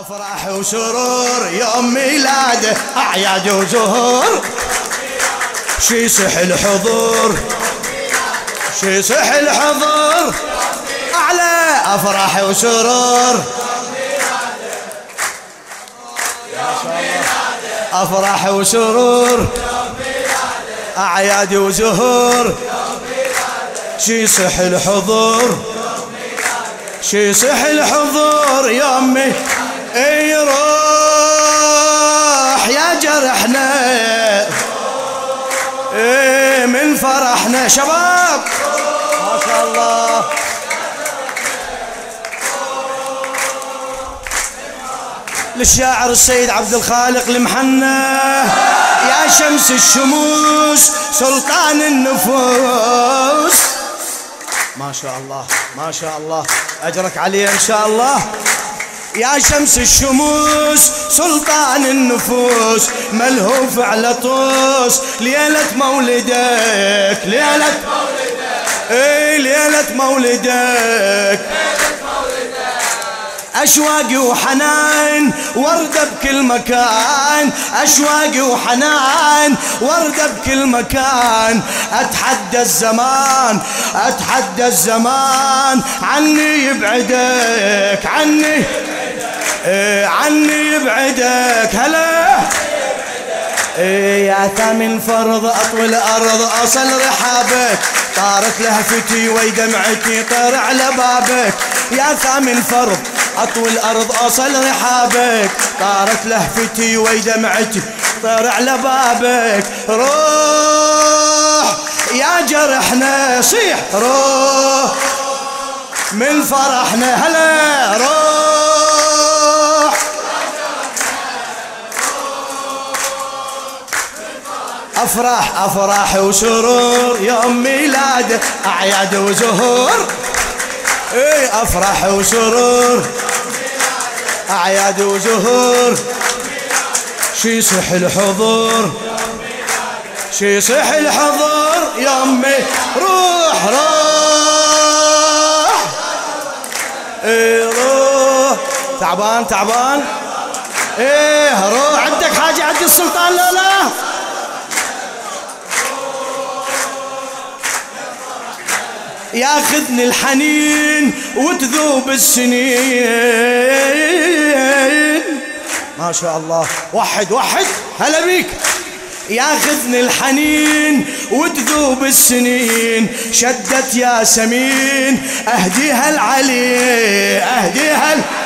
أفراح وسرور يوم ميلاده أعياد وزهور شي صح الحضور شي صح الحضور. أعلى أفراح وسرور أفراح وسرور أعياد وزهور شي صح الحضور شي صح الحضور يومي أي روح يا جرحنا. اي من فرحنا. شباب. ما شاء الله. للشاعر السيد عبد الخالق المحنى يا شمس الشموس سلطان النفوس. ما شاء الله ما شاء الله. أجرك عليه إن شاء الله. يا شمس الشموس سلطان النفوس ملهوف على طوس. ليلة مولدك ليلة مولدك. اي ليلة مولدك. أشواقي وحنان وردة بكل مكان. أشواقي وحنان وردة بكل مكان. أتحدى الزمان أتحدى الزمان. عني يبعدك عني إيه عني يبعدك هلا. إيه يا ثامن فرض أطوي الأرض أصل رحابك. طارت لهفتي ويدمعتي طير على بابك. يا ثامن فرض أطوي الأرض أصل رحابك. طارت لهفتي ويدمعتي طير على بابك. روح يا جرحنا صيح روح. من فرحنا هلا روح. أفراح أفراح وسرور يوم ميلاده أعياد وزهور. اي أفراح وسرور أعياد وزهور. شي صح الحضور. شي صح الحضور يمي روح روح. اي روح. تعبان تعبان. إيه روح. عندك حاجة عند السلطان لا لا ياخذني الحنين وتذوب السنين. ما شاء الله. وحد وحد هلا بيك. ياخذني الحنين وتذوب السنين. شدت يا سمين أهديها العلي أهديها العلي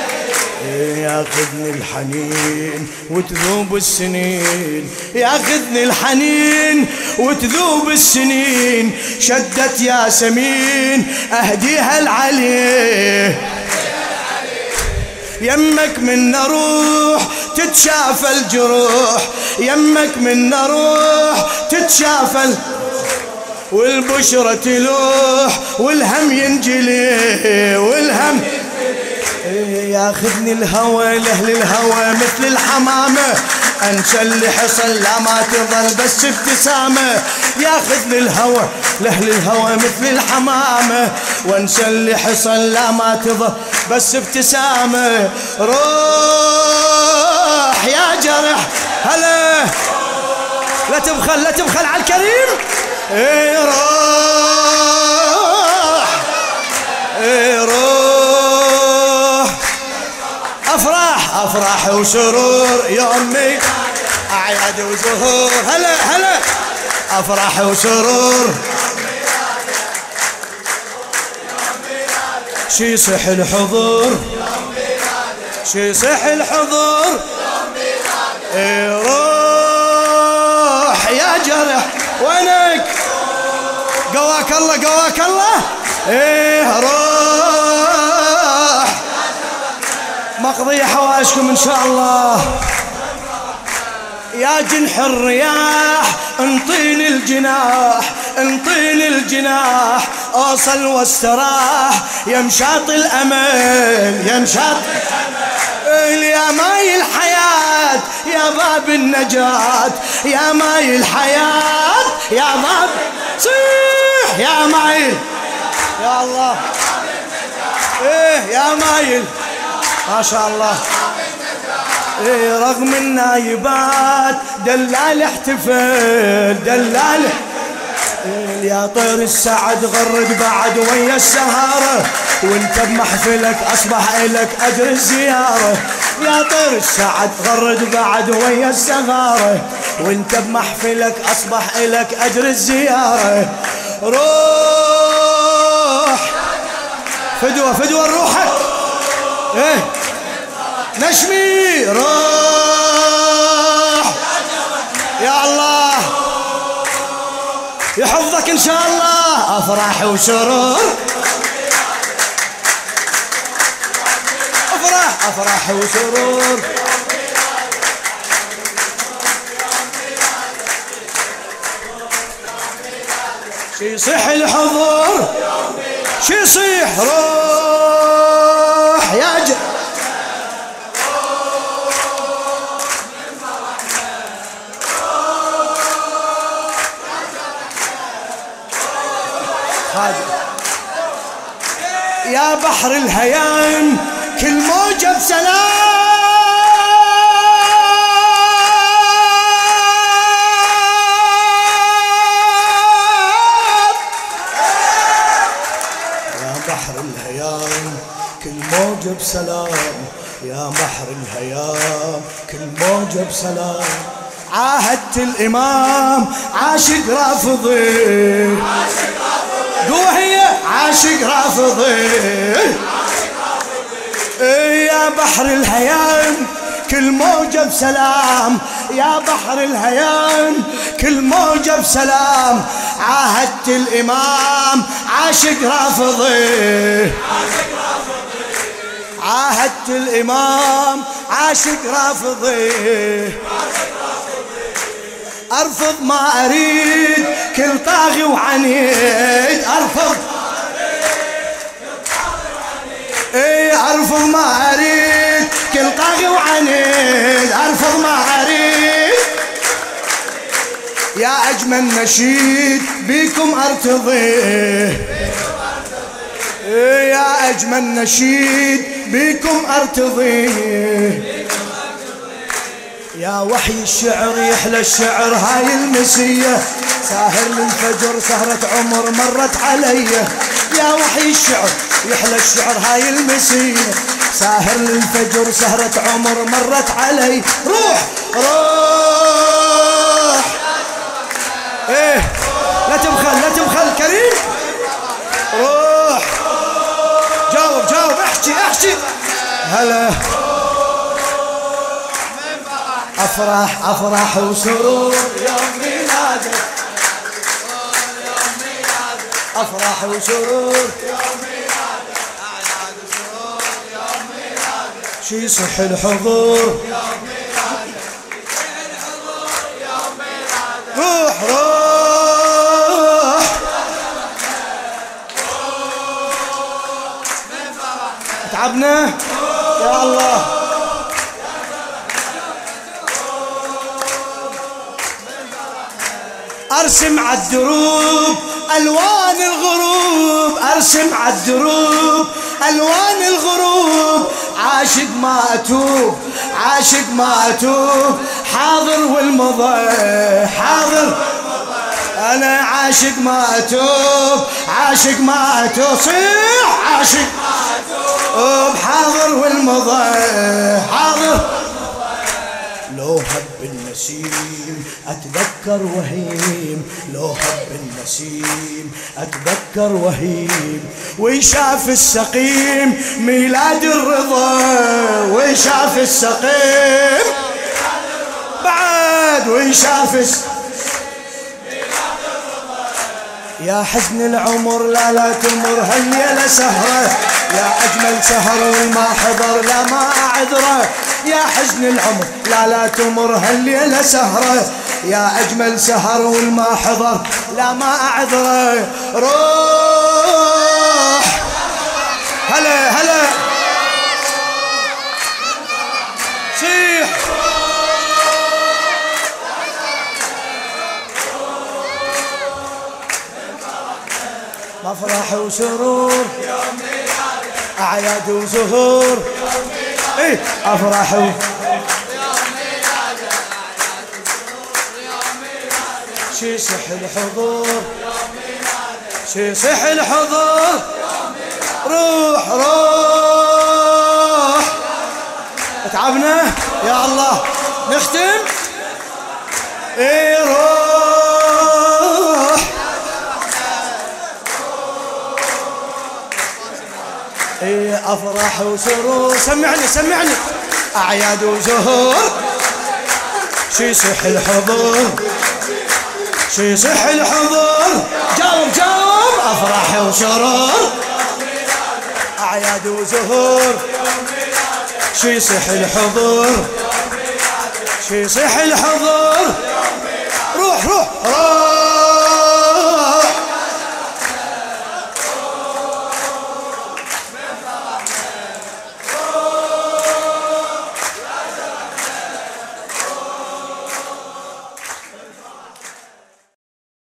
ياخذني الحنين وتذوب السنين. ياخذني الحنين وتذوب السنين. شدت يا سمين أهديها العلي. يمك من روح تتشافى الجروح. يمك من روح تتشافى والبشرة تلوح والهم ينجلي والهم ياخذني الهوى لأهل الهوى مثل الحمامة. انسى اللي حصل لا ما تظل بس ابتسامة. ياخذني الهوى لأهل الهوى مثل الحمامة. وانسى اللي حصل لا ما تظل بس ابتسامة. روح يا جرح هلا. لا تبخل لا تبخل على الكريم. إيه روح. افراح وسرور يومي. اعياد وزهور. هلا هلا. افراح وسرور شي صح الحضور. شي صح الحضور. روح يا جرح. وينك؟ قواك الله قواك الله. إيه روح. مقضي حوائجكم إن شاء الله. يا جنح الرياح انطيني الجناح انطيني الجناح. اوصل واستراح يا مشاط الأمل يا مشاط يا ماي الحياة يا باب النجاة. يا ماي الحياة يا باب صيح يا ماي. يا الله. إيه يا مايل ما شاء الله. إيه رغم النايبات دلال احتفل دلال يا طير السعد غرد بعد ويا السهارة. وانت بمحفلك أصبح إلك أجر الزيارة. يا طير السعد غرد بعد ويا السهارة. وانت بمحفلك أصبح إلك أجر الزيارة. روح! فدوة فدوة روحك! إيه؟ نشمي. روح يا الله. يحفظك إن شاء الله. أفراح وسرور أفراح. أفراح وسرور شي يصيح الحضور. شي يصيح روح. يا بحر الهيام كل موجة بسلام يا بحر الهيام كل موجة بسلام يا بحر الهيام كل موجة بسلام عاهدت الإمام عاشق رافضي. عاشق قوة هي عاشق رافضي. يا بحر الهيام كل موجة بسلام. يا بحر الهيام كل موجة بسلام. عاهدت الإمام عاشق رافضي. عاهدت الإمام عاشق رافضي. أرفض ما أريد كل طاغي وعنيد. أرفض. إي أرفض ما أريد كل طاغي وعنيد. أرفض ما أريد. يا أجمل نشيد بيكم أرتضي. يا أجمل نشيد بيكم أرتضي. يا وحي الشعر يحلى الشعر هاي المسية. ساهر للفجر سهرة عمر مرت علي. يا وحي الشعر يحلى الشعر هاي المسية. ساهر للفجر سهرة عمر مرت علي. روح روح. إيه لا تبخل لا تبخل كريم. روح. جاوب جاوب احكي احكي. هلا. أفرح أفرح وسرور. يوم ميلادك أفرح وسرور. يوم ميلادك اعياد وسرور يوم ميلادك شي صح الحضور. يوم ميلادك روح روح. تعبنا؟ يا الله. أرسم عالدروب ألوان الغروب أرسم عالدروب ألوان الغروب. عاشق ما أتوب عاشق ما أتوب. حاضر والمضى حاضر. أنا عاشق ما أتوب عاشق ما أتوب. صيح عاشق. ما اتوب حاضر والمضى حاضر. هب النسيم أتذكر وهيم. لو هب النسيم أتذكر وهيم. ويشاف السقيم ميلاد الرضا. ويشاف السقيم بعد. ويشاف السقيم يا حزن العمر لا لا تمر. هالليلة سهرة يا أجمل سهر والما حضر لا ما أعذره يا حزن العمر لا لا تمر هالليلة سهرة. يا أجمل سهر والما حضر لا ما أعذره روح! هلا هلا! صيح مفرح وسرور. أعياد وزهور. إيه أفرح شي صح الحضور. شي صح الحضور. روح روح. تعبنا؟ يا الله. نختم؟ إيه اي افراح وسرور. سمعني سمعني. أعياد وزهور. شي صح الحضور. شي صح الحضور. جاوب جاوب. افراح وسرور. أعياد وزهور. شي صح الحضور. شي صح الحضور. روح روح روح.